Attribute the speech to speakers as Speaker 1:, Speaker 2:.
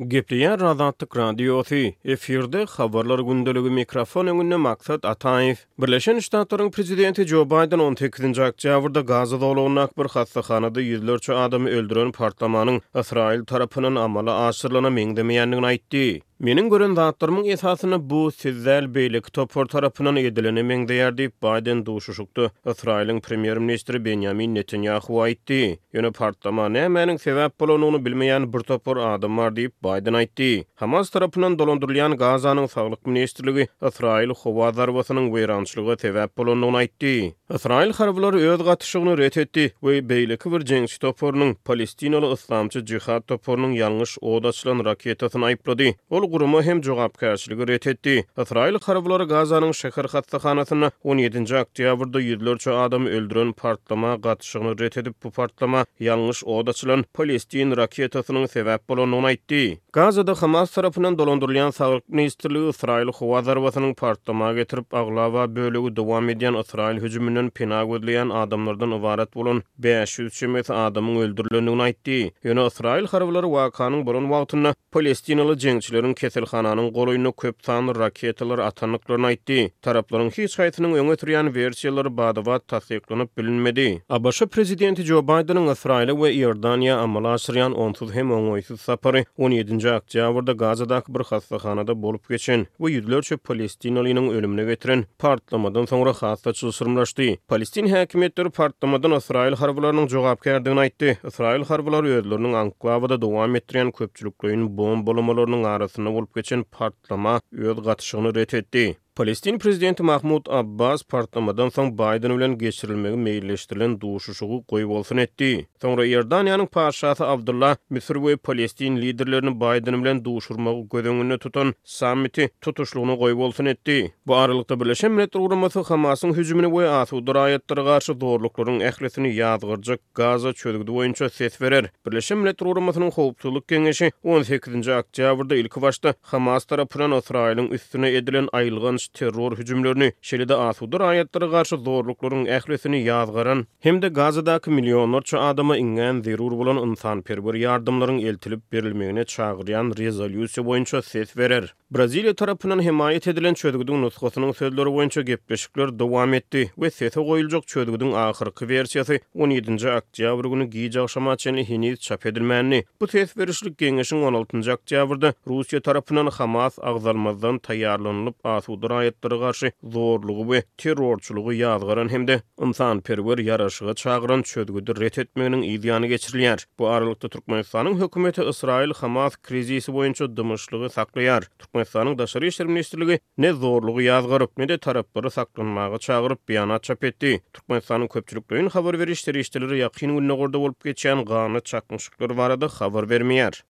Speaker 1: Gepleýär Azatlyk Radiosy, efirde Habarlar gündeligi, mikrofon öňünde Maksat Ataýew. Birleşen Ştatlaryň prezidenti Jo Baýden on sekizinji oktýabrda Gaza zolagyndaky bir hassahanada ýüzlerçe adamy öldüren partlamanyň Ysraýyl tarapyndan amala aşyrylana meňzemeýändigini aýtdy. Meniň gören zatlarymyň esasynda bu siz däl, beýleki topar tarapyndan edilene meňzeýär diýip, Baýden duşuşykda Ysraýylyň premýer-ministri Benýamin Netanýahu aýtdy. Ýöne partlama nämäniň sebäp bolandygyny bilmeýän bir topar adam bar diýip, Baýden aýtdy. Hamas tarapyndan dolandyrylýan Gazanyň saglyk ministrligi Ysraýyl howa zarbasynyň weýrançylyga sebäp bolandygyny aýtdy. Ysraýyl harbylary öz gatyşygyny ret etdi we beýleki bir jeňçi toparynyň, Palestinaly Yslamçy jihad toparynyň ýalňyş od açylan raketasyny aýyplady. Ol gurama hem jogapkärçiligi ret etdi. Ysraýyl harbylary Gazanyň şäher hassahanasynda on ýedinji oktýabrda ýüzlerçe adamy öldüren partlama artykçylygyny ret edip, bu partlama ýalňyş od açylan palestin raketasynyň sebäp bolandygyny aýtdy. Gazada Hamas tarapyndan dolandyrylýan Saglyk ministrligi Ysraýyl howa zarbasynyň partlamaga getirip, aglaba bölegi dowam edýän Ysraýyl hüjüminden pena gözleýän adamlardan ybarat bolan bäş ýüz çemesi adamyň öldürilendigini aýtdy. Ýöne ysraýyl harbylary wakanyň bolan wagtynda Palestinaly jeňçileriň keselhananyň golaýynda köp sanly raketalar atandyklaryny aýtdy. Taraplaryň hiç haýsynyň öňe sürýän wersiýalary bada-bat tassyklanyp bilinmedi. ABŞ prezidenti Jo Baýdeniň Ysraýyla we Iordaniýa amala aşyrýan onsuz hem oňaýsyz sapary on ýedinji oktýabrda Gazadaky bir hassahanada bolup geçen we ýüzlerçe palestinalynyň ölümine getiren Partlamadan soňra has-da çylşyrymlaşdy. Palestin häkimiýetleri partlamadan ysraýyl harbylarynyň jogapkärdigini aýtdy. Ysraýyl harbylary özleriniň anklawada dowam etdirýän köpçülikleýin bombalamalarynyň arasynda bolup geçen partlama öz gatyşygyny ret etdi. Palestin prezidenti Mahmud Abbas partlamadan soň Baýden bilen geçirilmegi meýilleşdirilen duşuşygy goýbolsun etdi. Soňra Iordaniýanyň patyşasy Abdylla Müsür we Palestin liderlerini Baýden bilen duşurmagy göz öňünde tutan sammiti tutuşlygyna goýbolsun etdi. Bu aralykda, Birleşen Milletler Guramasy Hamasyň hüjümini we asuda raýatlara garşy zorluklaryň ählisini ýazgarjak Gaza çözgüdi boýunça ses berer. Birleşen Milletler Guramasynyň Howpsuzlyk Geňeşi on sekizinji oktýabrda ilkibaşda Hamas tarapyndan Ysraýylyň üstüne edilen aýylganç terror hüjümlerini, şeýle-de asuda raýatlara garşy zorluklaryň ählisini ýazgaran hem-de Gazadaky millionlarça adama iňňän zerur bolan ynsanperwer ýardamlaryň eltilip berilmegine çagyrýan rezolýusiýa boýunça ses berer. Braziliýa tarapyndan hemaýat edilen çözgüdiň nusgasynyň sözleri boýunça gepleşikler dowam etdi we sese goýuljak çözgüdiň ahyrky wersiýasy on ýedinji oktýabr güni gije agşama çenli heniz çap edilmändi. Bu ses berişlik geňeşiň on altynjy oktýabrda Russiýa tarapyndan Hamas agzalmazdan taýýarlanylyp asuda raýatlara garşy zorlugy we terrorçylygy ýazgaran hem-de ynsanperwer ýaraşyga çagyran çözgüdi ret etmeginiň yz ýany geçirilýär. Bu aralykda, Türkmenistanyň hökümeti Ysraýyl-Hamas krizisi boýunça dymyşlygy saklaýar. Türkmenistanyň Daşary işler ministrligi ne zorlugy ýazgaryp, ne-de taraplary saklanmaga çagyryp, beýanat çap etdi. Türkmenistanyň köpçülikleýin habar beriş serişdeleri Ýakyn Gündogarda bolup geçýän ganly çaknyşyklar barada habar bermeýär.